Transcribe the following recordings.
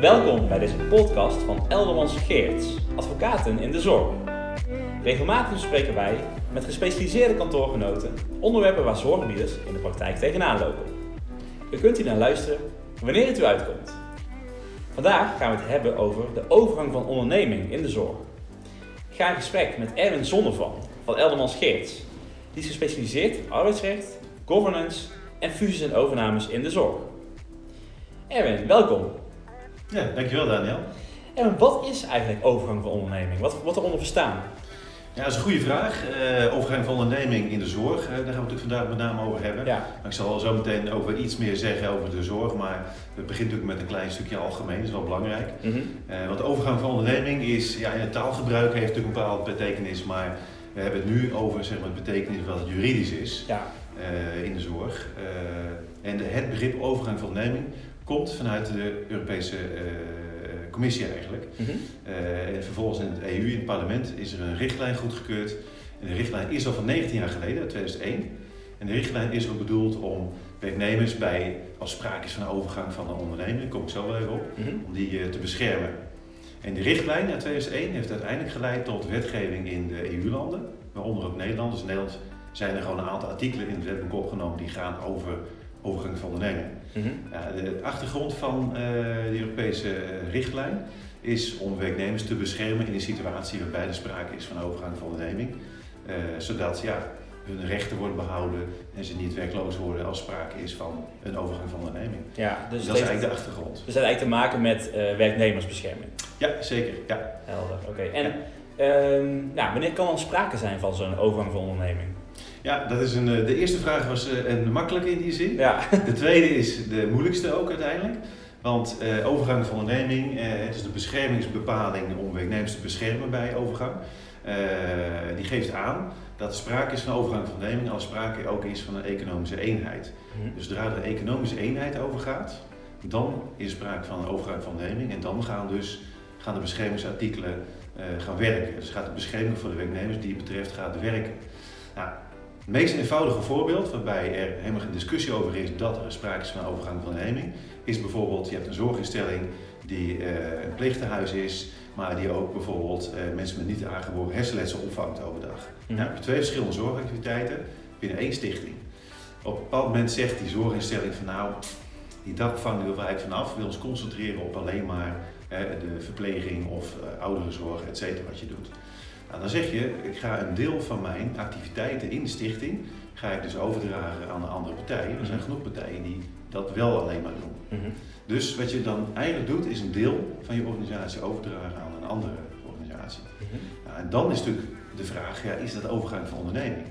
Welkom bij deze podcast van Eldermans Geerts, advocaten in de zorg. Regelmatig bespreken wij met gespecialiseerde kantoorgenoten onderwerpen waar zorgbieders in de praktijk tegenaan lopen. U kunt hier naar luisteren wanneer het u uitkomt. Vandaag gaan we het hebben over de overgang van onderneming in de zorg. Ik ga in gesprek met Erwin Zonnevan van Eldermans Geerts. Die is gespecialiseerd in arbeidsrecht, governance en fusies en overnames in de zorg. Erwin, welkom. Ja, dankjewel Daniel. Erwin, wat is eigenlijk overgang van onderneming? Wat wordt eronder verstaan? Ja, dat is een goede vraag. Uh, overgang van onderneming in de zorg, uh, daar gaan we het natuurlijk vandaag met name over hebben. Ja. Maar ik zal zo meteen wel iets meer zeggen over de zorg, maar we beginnen natuurlijk met een klein stukje algemeen, dat is wel belangrijk. Mhm. Uh, want overgang van onderneming is, ja, in het taalgebruik heeft natuurlijk een bepaalde betekenis, maar we hebben het nu over zeg maar, het betekenis wat het juridisch is Ja. in de zorg. en de, het begrip overgang van onderneming komt vanuit de Europese commissie eigenlijk. Mhm. Uh, en vervolgens in het EU, in het parlement, is er een richtlijn goedgekeurd. En de richtlijn is al van 19 jaar geleden, 2001. En de richtlijn is ook bedoeld om werknemers bij, als sprake is van overgang van een onderneming, daar kom ik zo wel even op, Mhm. om die te beschermen. En de richtlijn uit 2001 heeft uiteindelijk geleid tot wetgeving in de EU-landen, waaronder ook Nederland. Dus in Nederland zijn er gewoon een aantal artikelen in het wetboek opgenomen die gaan over overgang van onderneming. Mhm. Ja, de achtergrond van uh, de Europese richtlijn is om werknemers te beschermen in een situatie waarbij er sprake is van overgang van onderneming. Uh, zodat ja, hun rechten worden behouden en ze niet werkloos worden als sprake is van een overgang van onderneming. Ja, dus dat is eigenlijk de achtergrond. Dus het heeft eigenlijk te maken met eh, werknemersbescherming. Ja, zeker. Ja. Helder, oké. En ehm, nou, wanneer kan er sprake zijn van zo'n overgang van onderneming? Ja, dat is een, uh, de eerste vraag was uh, een makkelijke in die zin. Ja. De tweede is de moeilijkste ook uiteindelijk. Want uh, overgang van onderneming, uh, het is de beschermingsbepaling om werknemers te beschermen bij overgang. Uh, die geeft aan dat er sprake is van overgang van onderneming als sprake ook is van een economische eenheid. Mhm. Dus zodra er een economische eenheid overgaat, dan is er sprake van een overgang van onderneming en dan gaan dus gaan de beschermingsartikelen gaan werken. Dus gaat de bescherming voor de werknemers die het betreft gaat werken. Nou, het meest eenvoudige voorbeeld waarbij er helemaal geen discussie over is dat er sprake is van overgang van onderneming, is bijvoorbeeld, je hebt een zorginstelling die uh, een pleegtehuis is, maar die ook bijvoorbeeld uh, mensen met niet aangeboren hersenletsel opvangt overdag. Nou, heb je twee verschillende zorgactiviteiten binnen één stichting. Op een bepaald moment zegt die zorginstelling van nou, die dagopvang willen we eigenlijk vanaf, we willen ons concentreren op alleen maar uh, de verpleging of ouderenzorg, et cetera, wat je doet. Nou, dan zeg je, ik ga een deel van mijn activiteiten in de stichting, ga ik dus overdragen aan de andere partijen. Er zijn genoeg partijen die dat wel alleen maar doen. Mhm. Dus wat je dan eigenlijk doet, is een deel van je organisatie overdragen aan een andere organisatie. Mhm. Nou, en dan is natuurlijk de vraag, ja, is dat overgang van onderneming?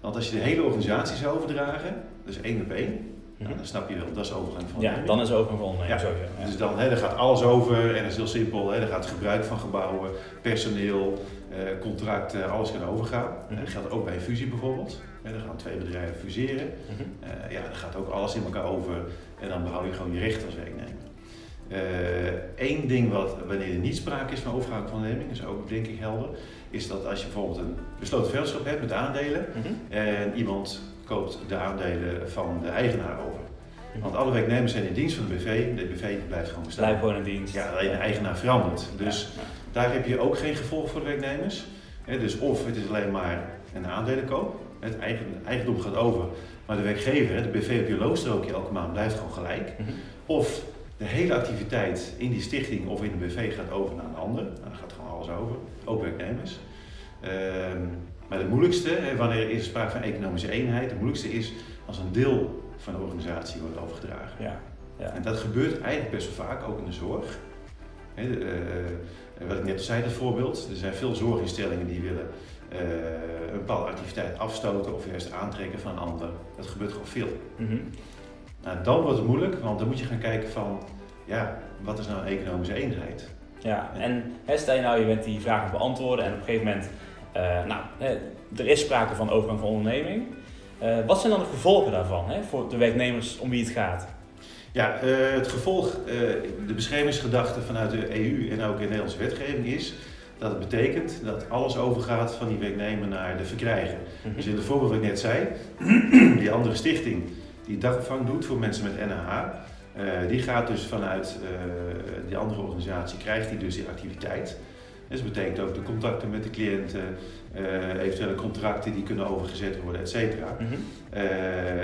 Want als je de hele organisatie zou overdragen, dus één op één, nou, dan snap je wel, dat is overgang van Mhm. Ja, onderneming. dan is overgang van onderneming Ja. Dus dan, hè, dan gaat alles over en dat is heel simpel. Hè, dan gaat het gebruik van gebouwen, personeel, eh, contracten, alles kan overgaan. Mhm. Dat geldt ook bij een fusie bijvoorbeeld. Hè, dan gaan twee bedrijven fuseren. Mhm. Eh, ja, dan gaat ook alles in elkaar over en dan behoud je gewoon je recht als werknemer. Eén ding wat, wanneer er niet sprake is van overgang van onderneming, is ook denk ik helder, is dat als je bijvoorbeeld een besloten vennootschap hebt met aandelen Mhm. en iemand koopt de aandelen van de eigenaar over. Mhm. Want alle werknemers zijn in dienst van de BV, de BV blijft gewoon bestaan. Blijf gewoon in dienst. Ja, alleen de eigenaar verandert. Dus Ja. daar heb je ook geen gevolg voor de werknemers. Dus of het is alleen maar een aandelenkoop, het eigen, eigendom gaat over, maar de werkgever, de BV op je loonstrookje elke maand blijft gewoon gelijk. Mhm. Of de hele activiteit in die stichting of in de BV gaat over naar een ander. Nou, dan gaat gewoon alles over, ook werknemers. Ehm, maar het moeilijkste, wanneer is er sprake van economische eenheid, het moeilijkste is als een deel van de organisatie wordt overgedragen. Ja. Ja. En dat gebeurt eigenlijk best wel vaak, ook in de zorg. Eh, wat ik net al zei, dat voorbeeld. Er zijn veel zorginstellingen die willen eh, een bepaalde activiteit afstoten of juist aantrekken van een ander. Dat gebeurt gewoon veel. Mhm. Nou, dan wordt het moeilijk, want dan moet je gaan kijken van, ja, wat is nou een economische eenheid? Ja, en stel je nou, je bent die vraag aan beantwoorden en op een gegeven moment, nou, hè, er is sprake van overgang van onderneming. Eh, wat zijn dan de gevolgen daarvan hè, voor de werknemers om wie het gaat? Ja, eh, het gevolg, eh, de beschermingsgedachte vanuit de EU en ook in de Nederlandse wetgeving is dat het betekent dat alles overgaat van die werknemer naar de verkrijger. Mhm. Dus in het voorbeeld wat ik net zei, die andere stichting die dagopvang doet voor mensen met NH, Eh, die gaat dus vanuit die andere organisatie, krijgt hij dus die activiteit. Dus dat betekent ook de contacten met de cliënten, eventuele contracten die kunnen overgezet worden, et cetera. Mhm.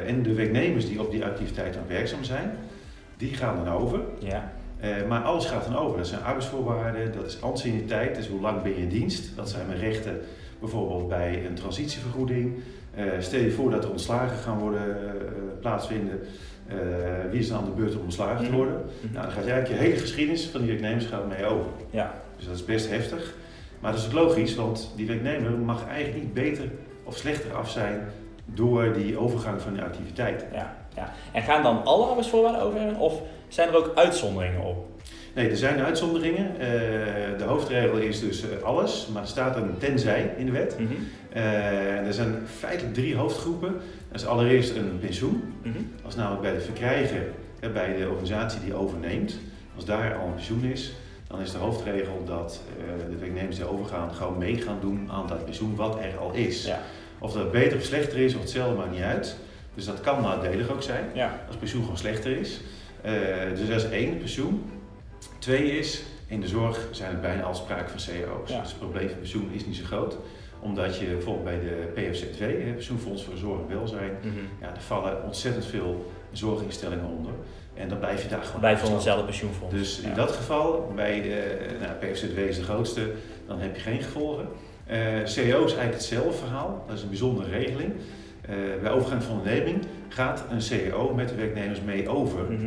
en de werknemers die op die activiteit aan werkzaam zijn, die gaan dan over. Ja. maar alles gaat dan over. Dat zijn arbeidsvoorwaarden, dat is anciëniteit, dus hoe lang ben je in dienst. Dat zijn mijn rechten bijvoorbeeld bij een transitievergoeding. Stel je voor dat er ontslagen gaan worden plaatsvinden. Uh, wie is dan aan de beurt om ontslagen te mhm. worden? Mhm. Nou, dan gaat je eigenlijk je hele geschiedenis van die werknemers gaat mee over. Ja. Dus dat is best heftig. Maar dat is ook logisch, want die werknemer mag eigenlijk niet beter of slechter af zijn door die overgang van die activiteit. Ja, ja. En gaan dan alle arbeidsvoorwaarden over of zijn er ook uitzonderingen op? Nee, er zijn uitzonderingen. Uh, de hoofdregel is dus uh, alles, maar er staat een tenzij in de wet. Mm er zijn feitelijk drie hoofdgroepen. Dat is allereerst een pensioen. Mm -hmm. Als namelijk bij de verkrijger, bij de organisatie die overneemt, als daar al een pensioen is, dan is de hoofdregel dat de werknemers die overgaan gewoon mee gaan doen aan dat pensioen wat er al is. Ja. Of dat beter of slechter is of hetzelfde maakt niet uit. Dus dat kan nadelig ook zijn, ja. als pensioen gewoon slechter is. dus dat is één, pensioen. Twee is, in de zorg zijn het bijna al sprake van CO's. Dus het probleem van pensioen is niet zo groot omdat je bijvoorbeeld bij de PFZ2, Pensioenfonds voor Zorg en Welzijn, mm ja, er vallen ontzettend veel zorginstellingen onder. En dan blijf je daar gewoon Blijf van hetzelfde pensioenfonds. Dus in dat geval, bij de, nou, PFZW is de grootste, dan heb je geen gevolgen. Uh, CO is eigenlijk hetzelfde verhaal, dat is een bijzondere regeling. Uh, bij overgang van onderneming gaat een CEO met de werknemers mee over. Mhm.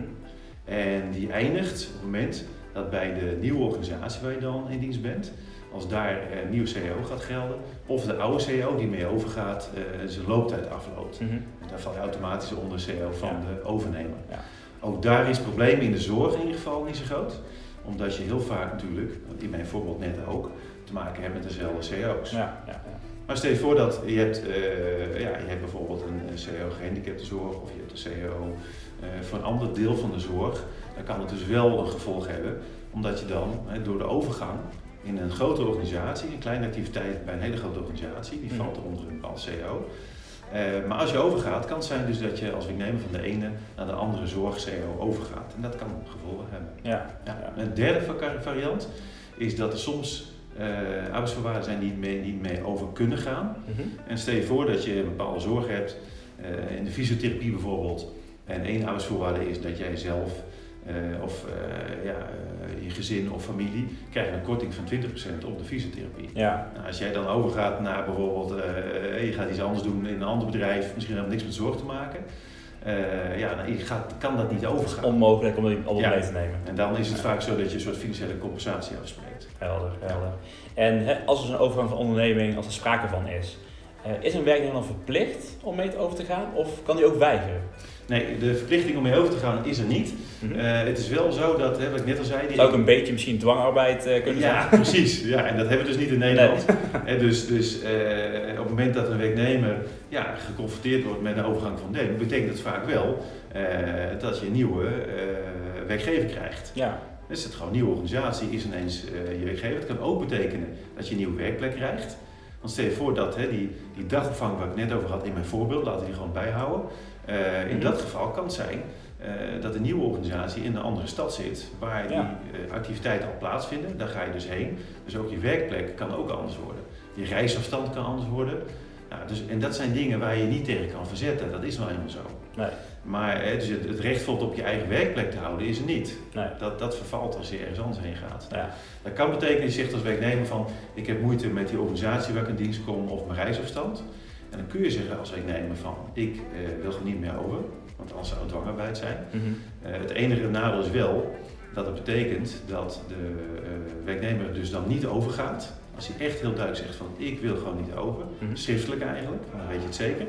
En die eindigt op het moment dat bij de nieuwe organisatie waar je dan in dienst bent, als daar een nieuwe CEO gaat gelden, of de oude CEO die mee overgaat, zijn looptijd afloopt. Mm daar val je automatisch onder CEO van de overnemer. Ja. Ook daar is het probleem in de zorg in ieder geval niet zo groot, omdat je heel vaak natuurlijk, in mijn voorbeeld net ook, te maken hebt met dezelfde CEO's. Ja, ja, maar stel je voor dat je hebt, uh, ja, je hebt bijvoorbeeld een CEO gehandicaptenzorg of je hebt een CEO uh, voor een ander deel van de zorg. Dan kan het dus wel een gevolg hebben omdat je dan door de overgang in een grote organisatie, een kleine activiteit bij een hele grote organisatie, die valt onder een bepaald CEO. Uh, maar als je overgaat, kan het zijn dus dat je als werknemer van de ene naar de andere zorg-CEO overgaat. En dat kan gevolgen hebben. Ja, ja. Een derde variant is dat er soms uh, arbeidsvoorwaarden zijn die mee, niet mee over kunnen gaan. Mm -hmm. En stel je voor dat je een bepaalde zorg hebt, uh, in de fysiotherapie bijvoorbeeld. En één arbeidsvoorwaarde is dat jij zelf of uh, ja, uh, je gezin of familie krijgen een korting van 20% op de fysiotherapie. Ja. Nou, als jij dan overgaat naar bijvoorbeeld, je gaat iets anders doen in een ander bedrijf, misschien heeft niks met zorg te maken. ja, nou, je gaat, kan dat niet overgaan. Onmogelijk om op ja. mee te nemen. En dan is het vaak zo dat je een soort financiële compensatie afspreekt. Helder, helder. En als er een overgang van onderneming, als er sprake van is, is een werknemer dan verplicht om mee over te gaan of kan hij ook weigeren? Nee, de verplichting om mee over te gaan is er niet. Mm het is wel zo dat, hè, wat ik net al zei... Die Zou ook een beetje misschien dwangarbeid uh, kunnen zijn? Ja, precies. Ja, en dat hebben we dus niet in Nederland. Nee. dus dus uh, op het moment dat een werknemer ja, geconfronteerd wordt met een overgang van nemen, betekent dat vaak wel dat je een nieuwe werkgever krijgt. Ja. Dus het gewoon een nieuwe organisatie is ineens je werkgever. Het kan ook betekenen dat je een nieuwe werkplek krijgt. Want stel je voor dat hè, die, die dagopvang waar ik net over had in mijn voorbeeld, laten we die gewoon bijhouden. Uh, in dat geval kan het zijn uh, dat een nieuwe organisatie in een andere stad zit waar die uh, activiteiten al plaatsvinden. Daar ga je dus heen. Dus ook je werkplek kan ook anders worden. Je reisafstand kan anders worden. Nou, dus, en dat zijn dingen waar je niet tegen kan verzetten. Dat is nou eenmaal zo. Nee. Maar dus het, het recht op je eigen werkplek te houden is er niet. Nee. Dat, dat vervalt als je ergens anders heen gaat. Ja. Dat kan betekenen, je zegt als werknemer van ik heb moeite met die organisatie waar ik in dienst kom of mijn reisafstand. En dan kun je zeggen als werknemer van ik eh, wil er niet meer over, want anders zou het dwangarbeid zijn. Mm -hmm. uh, het enige nadeel is wel dat het betekent dat de uh, werknemer dus dan niet overgaat. Als hij echt heel duidelijk zegt van ik wil gewoon niet over, mm -hmm. schriftelijk eigenlijk, dan weet je het zeker.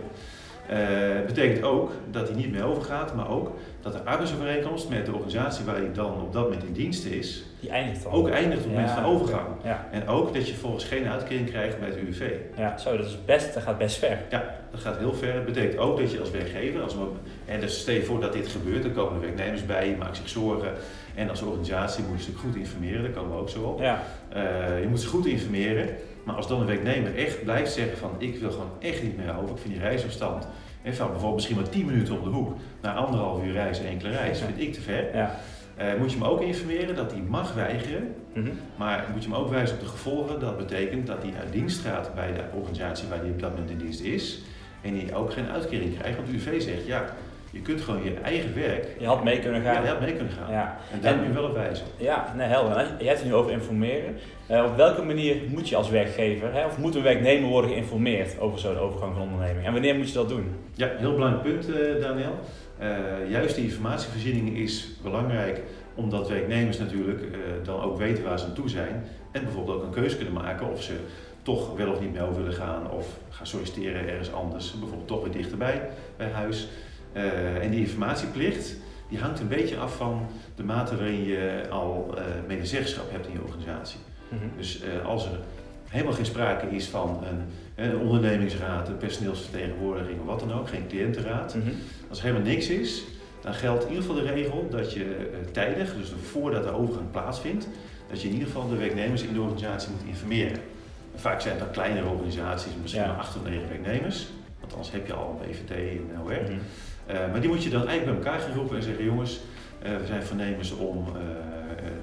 Uh, betekent ook dat hij niet meer overgaat, maar ook dat de arbeidsovereenkomst met de organisatie waar hij dan op dat moment in dienst is, die eindigt ook eindigt op het moment van overgang. Ja. En ook dat je volgens geen uitkering krijgt bij het UWV. Ja, zo, dat, is best, dat gaat best ver. Ja, dat gaat heel ver. Dat betekent ook dat je als werkgever, als, en dus stel je voor dat dit gebeurt, dan komen de werknemers bij, je maakt zich zorgen. En als organisatie moet je ze goed informeren, daar komen we ook zo op. Ja. Uh, je moet ze goed informeren. Maar als dan een werknemer echt blijft zeggen van ik wil gewoon echt niet meer over, ik vind die reisafstand He, van bijvoorbeeld misschien maar 10 minuten om de hoek naar anderhalf uur reizen, enkele reis, vind ik te ver. Ja. Eh, moet je hem ook informeren dat hij mag weigeren, Mhm. maar moet je hem ook wijzen op de gevolgen. Dat betekent dat hij uit dienst gaat bij de organisatie waar hij op dat moment in dienst is en hij ook geen uitkering krijgt. Want de UV zegt, ja, je kunt gewoon je eigen werk, Je had mee kunnen ja, gaan. je had mee kunnen gaan. Ja. En daar moet je wel op wijzen. Ja, nee, helder. Jij hebt het nu over informeren. Eh, op welke manier moet je als werkgever, hè, of moet een werknemer worden geïnformeerd over zo'n overgang van onderneming? En wanneer moet je dat doen? Ja, heel belangrijk punt, eh, Daniel. Eh, juist die informatievoorziening is belangrijk omdat werknemers natuurlijk dan ook weten waar ze aan toe zijn en bijvoorbeeld ook een keuze kunnen maken of ze toch wel of niet mee over willen gaan of gaan solliciteren ergens anders, bijvoorbeeld toch weer dichterbij bij huis. Eh, en die informatieplicht die hangt een beetje af van de mate waarin je al eh medezeggenschap hebt in je organisatie. Mhm. Dus eh, als er helemaal geen sprake is van een, een ondernemingsraad, een personeelsvertegenwoordiging of wat dan ook, geen cliëntenraad, Mhm. als er helemaal niks is, dan geldt in ieder geval de regel dat je tijdig, dus voordat de overgang plaatsvindt, dat je in ieder geval de werknemers in de organisatie moet informeren. En vaak zijn het dan kleinere organisaties, misschien Ja. maar acht of negen werknemers, want anders heb je al een BVT en een OR. Mhm. Maar die moet je dan eigenlijk bij elkaar gaan roepen en zeggen: jongens, eh, we zijn voornemens om eh,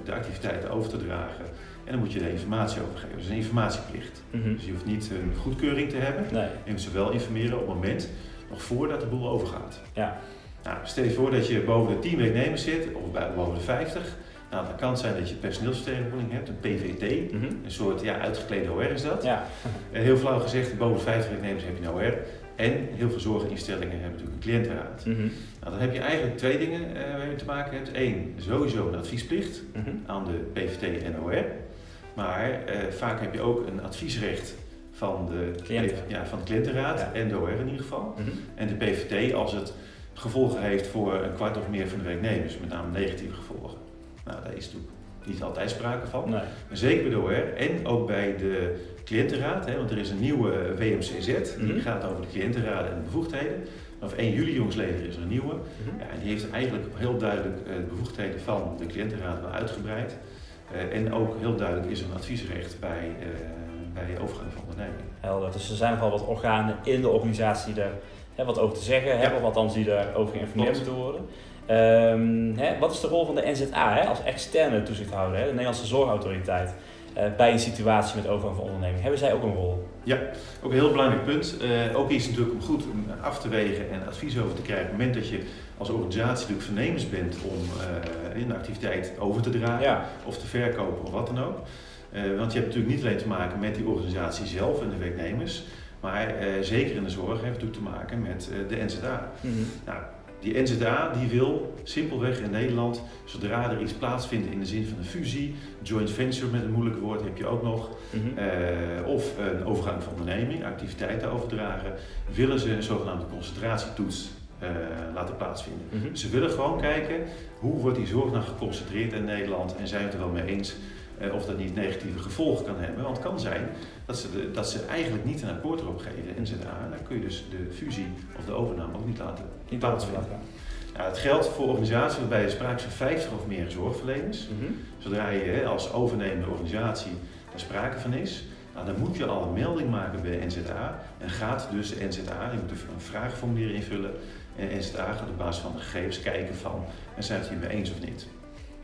de activiteiten over te dragen. En dan moet je de informatie overgeven. Dus een informatieplicht. Mhm. Dus je hoeft niet een goedkeuring te hebben. Nee. Je moet ze wel informeren op het moment, nog voordat de boel overgaat. Ja. Nou, stel je voor dat je boven de 10 werknemers zit, of bij- boven de 50. Nou, dan kan het zijn dat je personeelsvertegenwoordiging hebt, een PVT. Mhm. Een soort ja, uitgeklede OR is dat. Ja. Eh, Heel flauw gezegd, boven de 50 werknemers heb je een OR. En heel veel zorginstellingen hebben natuurlijk een cliëntenraad. Mhm. Nou, dan heb je eigenlijk twee dingen eh, waar je te maken hebt. Eén, sowieso een adviesplicht Mhm. aan de PVT en OR. Maar eh, vaak heb je ook een adviesrecht van de, Cliënten. ja, van de cliëntenraad Ja. en de OR in ieder geval. Mhm. En de PVT als het gevolgen heeft voor een kwart of meer van de werknemers, met name negatieve gevolgen. Nou, daar is natuurlijk niet altijd sprake van. Nee. Maar zeker bij de OR en ook bij de cliëntenraad, hè, want er is een nieuwe WMCZ, die Mhm. gaat over de cliëntenraden en de bevoegdheden. Vanaf 1 juli jongsleden is er een nieuwe. Mhm. Ja, en die heeft eigenlijk heel duidelijk eh, de bevoegdheden van de cliëntenraad wel uitgebreid. Eh, en ook heel duidelijk is er een adviesrecht bij, eh, bij overgang van onderneming. Helder. Dus er zijn nogal wat organen in de organisatie die er hè, wat over te zeggen hebben, of althans die daarover geïnformeerd moeten worden. Ehm, hè, wat is de rol van de NZA hè, als externe toezichthouder, hè, de Nederlandse Zorgautoriteit, eh, bij een situatie met overgang van onderneming? Hebben zij ook een rol? Ook een heel belangrijk punt. Eh, ook iets natuurlijk om goed af te wegen en advies over te krijgen. Op het moment dat je als organisatie natuurlijk bent om eh, een activiteit over te dragen Ja. of te verkopen of wat dan ook. Eh, want je hebt natuurlijk niet alleen te maken met die organisatie zelf en de werknemers, maar eh, zeker in de zorg heeft het natuurlijk te maken met eh, de NZA. Mhm. Nou, die NZA die wil simpelweg in Nederland, zodra er iets plaatsvindt in de zin van een fusie, joint venture met een moeilijk woord heb je ook nog, Mhm. eh, of een overgang van onderneming, activiteiten overdragen, willen ze een zogenaamde concentratietoets eh, laten plaatsvinden. Mhm. Ze willen gewoon kijken hoe wordt die zorg nou geconcentreerd in Nederland en zijn we het er wel mee eens of dat niet negatieve gevolgen kan hebben. Want het kan zijn dat ze, de, dat ze eigenlijk niet een akkoord erop geven, NZA. En dan kun je dus de fusie of de overname ook niet laten Niet plaatsvinden. laten Nou, het geldt voor organisaties waarbij er sprake is van 50 of meer zorgverleners. Mhm. Zodra je hè, als overnemende organisatie daar sprake van is, nou, dan moet je al een melding maken bij de NZA. En gaat dus de NZA, je moet een vraagformulier invullen. En de NZA gaat op basis van de gegevens kijken van, en zijn het hiermee eens of niet.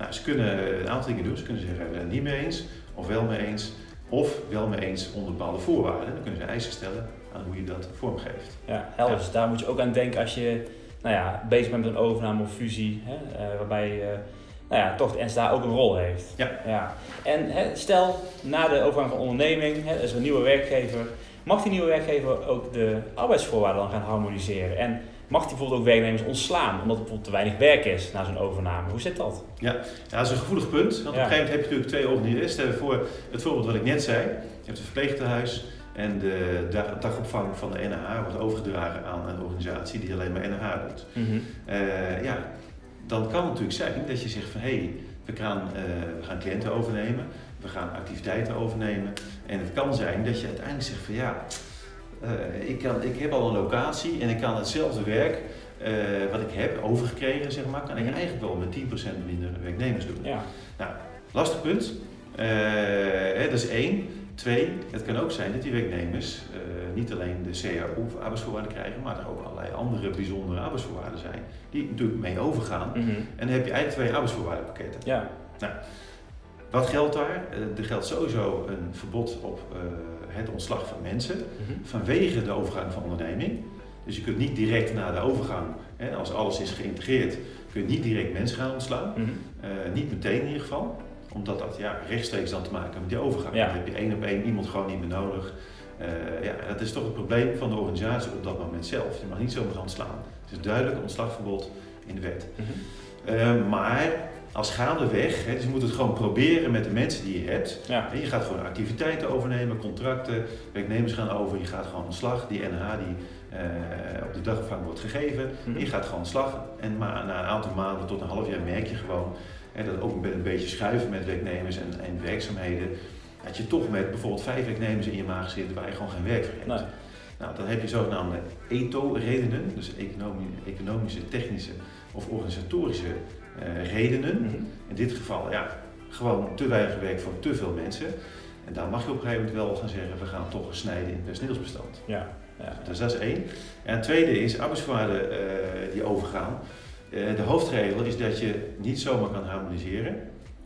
Nou, ze kunnen een aantal dingen doen. Ze kunnen zeggen, we zijn het niet mee eens, of wel mee eens, of wel mee eens onder bepaalde voorwaarden. Dan kunnen ze eisen stellen aan hoe je dat vormgeeft. Ja, helder. Ja. Dus daar moet je ook aan denken als je nou ja, bezig bent met een overname of fusie, hè, eh, waarbij eh, nou ja, toch de NSA ook een rol heeft. Ja. ja. En hè, stel, na de overgang van onderneming, hè, er is een nieuwe werkgever, mag die nieuwe werkgever ook de arbeidsvoorwaarden dan gaan harmoniseren? En mag die bijvoorbeeld ook werknemers ontslaan, omdat er bijvoorbeeld te weinig werk is na zo'n overname? Hoe zit dat? Ja, dat is een gevoelig punt. Want op Ja. een gegeven moment heb je natuurlijk twee organisaties. Voor het voorbeeld wat ik net zei. Je hebt een verpleegtehuis en de da- dagopvang van de NH wordt overgedragen aan een organisatie die alleen maar NH doet. Eh, ja, dan kan het natuurlijk zijn dat je zegt van hé, hey, we, gaan, eh, we gaan cliënten overnemen, we gaan activiteiten overnemen. En het kan zijn dat je uiteindelijk zegt van ja, eh, ik, kan, ik heb al een locatie en ik kan hetzelfde werk eh, wat ik heb overgekregen, zeg maar, kan ik eigenlijk wel met 10% minder werknemers doen. Ja. Lastig punt. Eh, hè, dat is één. Twee, het kan ook zijn dat die werknemers niet alleen de CAO of arbeidsvoorwaarden krijgen, maar er ook allerlei andere bijzondere arbeidsvoorwaarden zijn, die natuurlijk mee overgaan. Mhm. En dan heb je eigenlijk twee arbeidsvoorwaardenpakketten. Ja. Wat geldt daar? Er geldt sowieso een verbod op het ontslag van mensen Mhm. vanwege de overgang van onderneming. Dus je kunt niet direct na de overgang, hè, als alles is geïntegreerd, kun je niet direct mensen gaan ontslaan. Mhm. Eh, niet meteen in ieder geval, omdat dat ja, rechtstreeks dan te maken heeft met die overgang. Ja. Dan heb je één op één iemand gewoon niet meer nodig. Eh, ja, dat is toch het probleem van de organisatie op dat moment zelf. Je mag niet zomaar gaan ontslaan. Het is duidelijk een ontslagverbod in de wet. Mhm. Eh, maar als gaandeweg, hè, dus je moet het gewoon proberen met de mensen die je hebt. Ja. En je gaat gewoon activiteiten overnemen, contracten, werknemers gaan over, je gaat gewoon aan de slag. Die NH die eh, op de dagopvang wordt gegeven, Mhm. je gaat gewoon aan de slag. En maar na een aantal maanden tot een half jaar merk je gewoon hè, dat ook met een beetje schuiven met werknemers en, en werkzaamheden, dat je toch met bijvoorbeeld vijf werknemers in je maag zit waar je gewoon geen werk voor hebt. Nee. Nou, dan heb je zogenaamde ETO-redenen, dus economie- economische, technische of organisatorische eh, redenen. Mhm. In dit geval, ja, gewoon te weinig werk voor te veel mensen. En dan mag je op een gegeven moment wel gaan zeggen, we gaan toch snijden in het personeelsbestand. Ja. Ja. Dus dat is één. En het tweede is arbeidsvoorwaarden eh, die overgaan. Eh, de hoofdregel is dat je niet zomaar kan harmoniseren.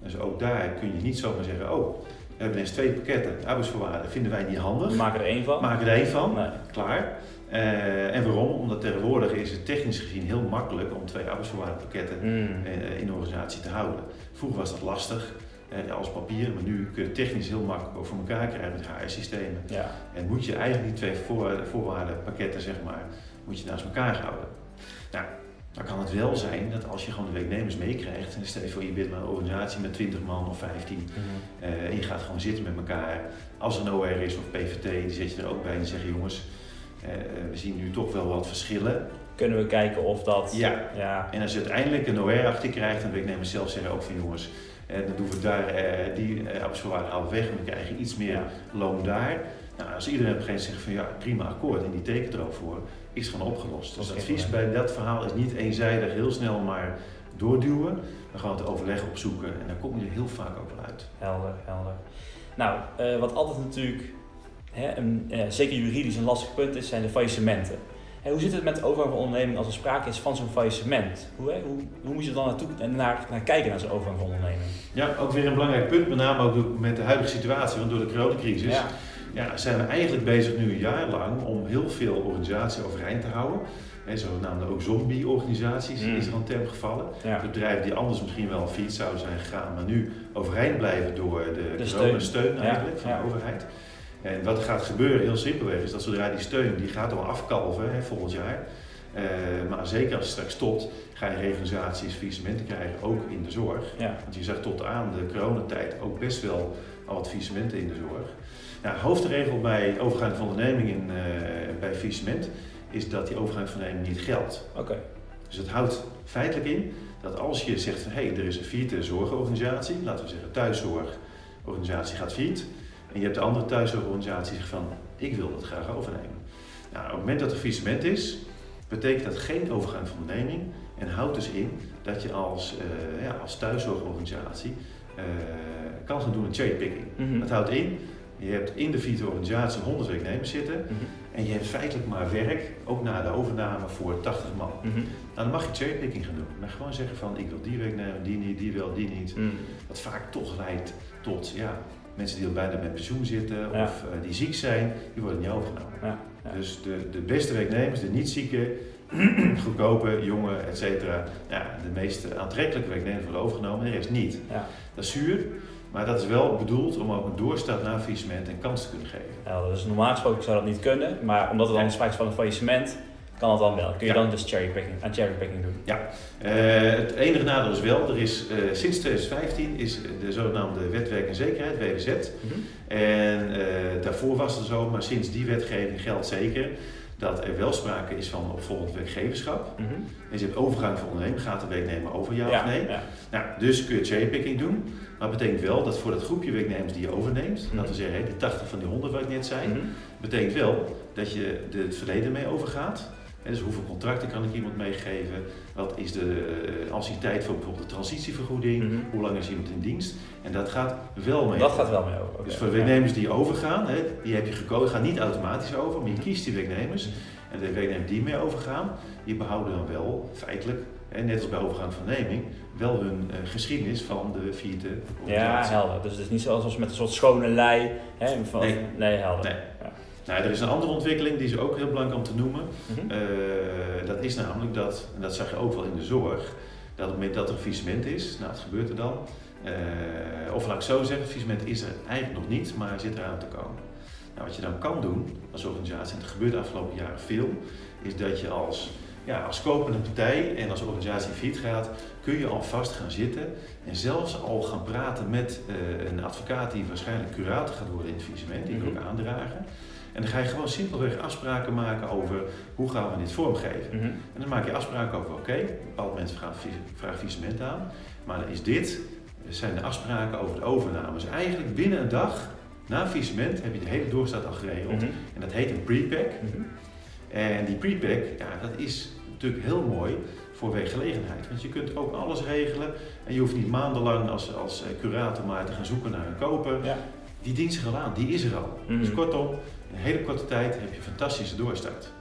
Dus ook daar kun je niet zomaar zeggen, oh, we hebben eens twee pakketten, arbeidsvoorwaarden vinden wij niet handig. Maken er één van. Maak er één van, Nee. klaar. Eh, en waarom? Omdat tegenwoordig is het technisch gezien heel makkelijk om twee arbeidsvoorwaardenpakketten Mm. eh, in de organisatie te houden. Vroeger was dat lastig, eh, als papier, maar nu kun je het technisch heel makkelijk ook voor elkaar krijgen met HR-systemen. Ja. En moet je eigenlijk die twee voorwaarden, voorwaardenpakketten, zeg maar, moet je naast elkaar houden. Nou, dan kan het wel zijn dat als je gewoon de werknemers meekrijgt, en stel je voor je bent maar een organisatie met 20 man of 15, Mhm. en je gaat gewoon zitten met elkaar. Als er een OR is of PVT, die zet je er ook bij en die zeggen jongens, we zien nu toch wel wat verschillen. Kunnen we kijken of dat... Ja. Ja. En als je uiteindelijk een OR achter krijgt, en werknemers zelf zeggen ook van jongens, eh, dan doen we daar eh, die eh, arbeidsvoorwaarden al weg en we krijgen iets meer loon daar. Nou, als iedereen op een gegeven moment zegt van ja, prima akkoord en die tekent er ook voor, is het gewoon opgelost. Dus het advies bij dat verhaal is niet eenzijdig heel snel maar doorduwen, maar gewoon het overleg opzoeken en daar kom je er heel vaak ook wel uit. Helder, helder. Nou, eh, wat altijd natuurlijk, hè, een, eh, zeker juridisch een lastig punt is, zijn de faillissementen. Hè, hoe zit het met de overname van onderneming als er sprake is van zo'n faillissement? Hoe, hè, hoe, hoe moet je er dan naartoe, naar, naar kijken naar zo'n overname van onderneming? Ja, ook weer een belangrijk punt, met name ook met de huidige situatie, want door de coronacrisis Ja. ja, zijn we eigenlijk bezig nu een jaar lang om heel veel organisaties overeind te houden. En zogenaamde ook zombie-organisaties Mm. is er een term gevallen. Ja. Bedrijven die anders misschien wel failliet zouden zijn gegaan, maar nu overeind blijven door de, De coronasteun steun. eigenlijk Ja, van ja. de overheid. En wat er gaat gebeuren, heel simpelweg, is dat zodra die steun, die gaat al afkalven hè, volgend jaar. Eh, maar zeker als het straks stopt, ga je reorganisaties, faillissementen krijgen, ook in de zorg. Ja. Want je zag tot aan de coronatijd ook best wel al wat faillissementen in de zorg. Nou, hoofdregel bij overgang van onderneming in, eh, bij faillissement is dat die overgang van onderneming niet geldt. Oké. Dus het houdt feitelijk in dat als je zegt van hé, hey, er is een failliete zorgorganisatie, laten we zeggen thuiszorgorganisatie gaat failliet, en je hebt de andere thuiszorgorganisatie die zegt van ik wil dat graag overnemen. Nou, op het moment dat er faillissement is, betekent dat geen overgang van onderneming en houdt dus in dat je als, eh, ja, als thuiszorgorganisatie eh, kan gaan doen een cherrypicking. Mhm. Dat houdt in, je hebt in de failliete organisatie 100 werknemers zitten Mhm. en je hebt feitelijk maar werk, ook na de overname, voor 80 man. Mhm. Nou, dan mag je cherrypicking gaan doen. Maar gewoon zeggen van ik wil die werknemer, die niet, die wel, die niet. Mhm. Wat vaak toch leidt tot ja, mensen die al bijna met pensioen zitten Ja. of eh, die ziek zijn, die worden niet overgenomen. Ja. Ja. Dus de, de beste werknemers, de niet zieke, goedkope, jonge, et cetera, ja, de meest aantrekkelijke werknemers worden overgenomen, de rest niet. Ja. Dat is zuur, maar dat is wel bedoeld om ook een doorstart naar faillissement een kans te kunnen geven. Helder. Dus normaal gesproken zou dat niet kunnen, maar omdat er dan Ja. sprake is van een faillissement, kan het dan wel. Kun je Ja. dan dus cherrypicking, aan cherrypicking doen. Eh, het enige nadeel is wel, er is eh, sinds 2015 is de zogenaamde wet werk en zekerheid, WWZ. Mhm. En eh, daarvoor was het zo, maar sinds die wetgeving geldt zeker dat er wel sprake is van opvolgend werkgeverschap. En je hebt overgang van ondernemer, gaat de werknemer over ja, Ja, of nee? ja. Nou, dus kun je cherrypicking doen. Maar het betekent wel dat voor dat groepje werknemers die je overneemt, Mhm. laten we zeggen die 80 van die 100 wat ik net zei, Mhm. betekent wel dat je de- het verleden mee overgaat. Dus hoeveel contracten kan ik iemand meegeven? Wat is de uh, anciëteit voor bijvoorbeeld de transitievergoeding? Mhm. Hoe lang is iemand in dienst? En dat gaat wel mee. Dat gaat wel mee over. Dus voor werknemers die overgaan, hè, die heb je gekozen, gaan niet automatisch over, maar je kiest die werknemers. En de werknemers die mee overgaan, die behouden dan wel feitelijk, hè, net als bij overgang van neming, wel hun eh, geschiedenis van de vierde Ja, helder. Dus het is niet zoals als met een soort schone lei. Hè, van, Nee. nee, helder. Nee. Ja. Nou, er is een andere ontwikkeling, die is ook heel belangrijk om te noemen. Mhm. Eh, dat is namelijk dat, en dat zag je ook wel in de zorg, dat op het moment dat er een faillissement is, nou wat gebeurt er dan? Eh, of laat ik zo zeggen, het faillissement is er eigenlijk nog niet, maar zit eraan te komen. Nou, wat je dan kan doen als organisatie, en dat gebeurt de afgelopen jaren veel, is dat je als, ja, als kopende partij en als organisatie failliet gaat, kun je alvast gaan zitten en zelfs al gaan praten met eh, een advocaat die waarschijnlijk curator gaat worden in het faillissement, die Mhm. ik ook aandragen. En dan ga je gewoon simpelweg afspraken maken over hoe gaan we dit vormgeven. Mhm. En dan maak je afspraken over, oké, bepaalde mensen vragen, vi- vragen faillissement aan, maar dan is dit, zijn de afspraken over de overname. Dus eigenlijk binnen een dag na faillissement heb je de hele doorstaat al geregeld. Mhm. En dat heet een prepack. Mhm. En die prepack, ja, dat is natuurlijk heel mooi voor werkgelegenheid. Want je kunt ook alles regelen en je hoeft niet maandenlang als, als eh, curator maar te gaan zoeken naar een koper. Ja. Die dient zich al aan, die is er al. Dus kortom, een hele korte tijd heb je fantastische doorstart.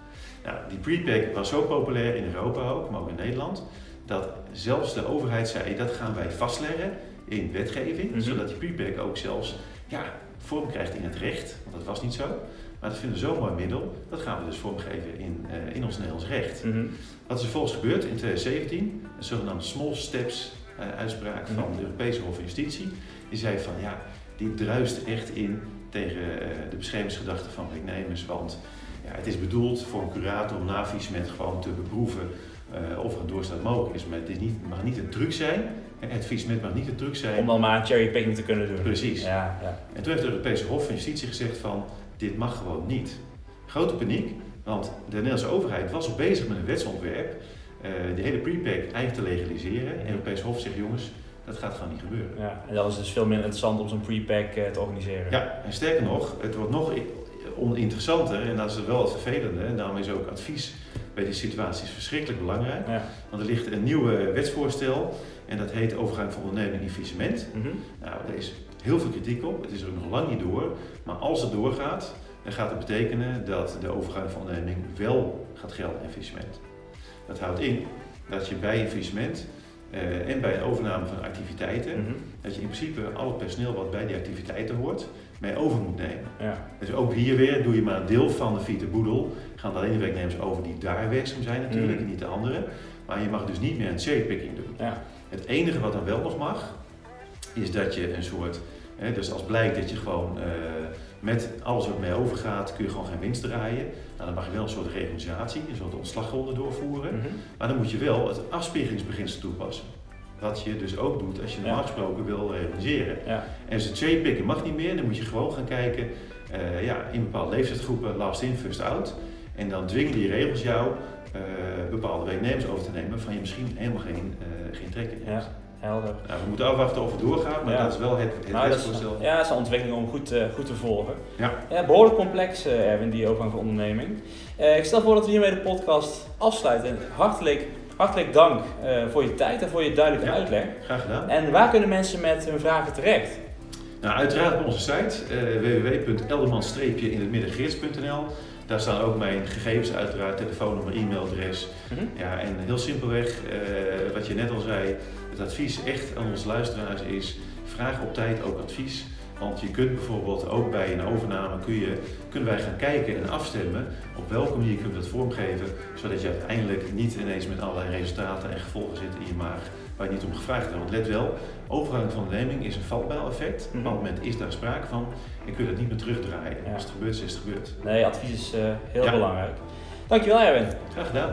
Nou, die prepack was zo populair in Europa ook, maar ook in Nederland, dat zelfs de overheid zei dat gaan wij vastleggen in wetgeving, Mhm. zodat die prepack ook zelfs ja, vorm krijgt in het recht, want dat was niet zo. Maar dat vinden we zo'n mooi middel, dat gaan we dus vormgeven in, eh, in ons Nederlands recht. Mhm. Wat is er volgens gebeurd in 2017? Een zogenaamde small steps eh, uitspraak van Mhm. de Europese Hof van Justitie. Die zei van ja, die druist echt in tegen eh, de beschermingsgedachten van werknemers. Want ja, het is bedoeld voor een curator om na faillissement gewoon te beproeven eh, of er een doorstaat mogelijk is. Maar het is niet, mag niet een truc zijn. Het faillissement mag niet een truc zijn. Om dan maar een cherrypicking te kunnen doen. Precies. Ja, ja. En toen heeft de Europese Hof van Justitie gezegd van dit mag gewoon niet. Grote paniek, want de Nederlandse overheid was al bezig met een wetsontwerp, eh de hele prepack eigenlijk te legaliseren. En de Europese Hof zegt jongens, dat gaat gewoon niet gebeuren. ja. En dat is dus veel minder interessant om zo'n prepack eh, te organiseren. Ja, en sterker nog, het wordt nog oninteressanter en dat is wel het vervelende. En daarom is ook advies bij die situaties verschrikkelijk belangrijk. Ja. Want er ligt een nieuw wetsvoorstel en dat heet overgang van onderneming in faillissement. Mhm. Nou, er is heel veel kritiek op. Het is er ook nog lang niet door. Maar als het doorgaat, dan gaat het betekenen dat de overgang van onderneming wel gaat gelden in faillissement. Dat houdt in dat je bij een faillissement eh, en bij een overname van activiteiten, Mhm. dat je in principe al het personeel wat bij die activiteiten hoort, mee over moet nemen. Ja. Dus ook hier weer doe je maar een deel van de Vita Boedel. Gaan alleen de werknemers over die daar werkzaam zijn natuurlijk, Mhm. en niet de anderen. Maar je mag dus niet meer een cherrypicking doen. Ja. Het enige wat dan wel nog mag, is dat je een soort, hè, dus als blijkt dat je gewoon eh, met alles wat mee overgaat, kun je gewoon geen winst draaien. Nou, dan mag je wel een soort reorganisatie, een soort ontslagronde doorvoeren. Mhm. Maar dan moet je wel het afspiegelingsbeginsel toepassen. Wat je dus ook doet als je normaal gesproken wil reorganiseren. Ja. En als het cherrypicken mag niet meer, dan moet je gewoon gaan kijken eh, ja, in bepaalde leeftijdsgroepen, last in, first out. En dan dwingen die regels jou eh, bepaalde werknemers over te nemen van je misschien helemaal geen, eh, geen trek in hebt. Ja. Helder. Nou, we moeten afwachten of het doorgaat, maar Ja. dat is wel het, het Nou, is, wetsvoorstel. ja, dat is een ontwikkeling om goed, eh, goed te volgen. Ja. behoorlijk complex, eh, Erwin, die overgang van onderneming. Eh, ik stel voor dat we hiermee de podcast afsluiten. En hartelijk, hartelijk dank voor je tijd en voor je duidelijke Ja. uitleg. Graag gedaan. En waar kunnen mensen met hun vragen terecht? Nou, uiteraard op onze site uh, www.elderman-in-het-midden-geerts.nl. Daar staan ook mijn gegevens uiteraard, telefoonnummer, e-mailadres. Mhm. Ja, en heel simpelweg, wat je net al zei, het advies echt aan onze luisteraars is, vraag op tijd ook advies. Want je kunt bijvoorbeeld ook bij een overname, kun je, kunnen wij gaan kijken en afstemmen op welke manier kunnen we dat vormgeven, zodat je uiteindelijk niet ineens met allerlei resultaten en gevolgen zit in je maag waar je niet om gevraagd hebt. Want let wel, overgang van onderneming is een valpijleffect. Op een bepaald moment is daar sprake van en kun je dat niet meer terugdraaien. Ja. Als het gebeurt, is het gebeurd. Nee, advies is eh, heel Ja. belangrijk. Dankjewel, Erwin. Graag gedaan.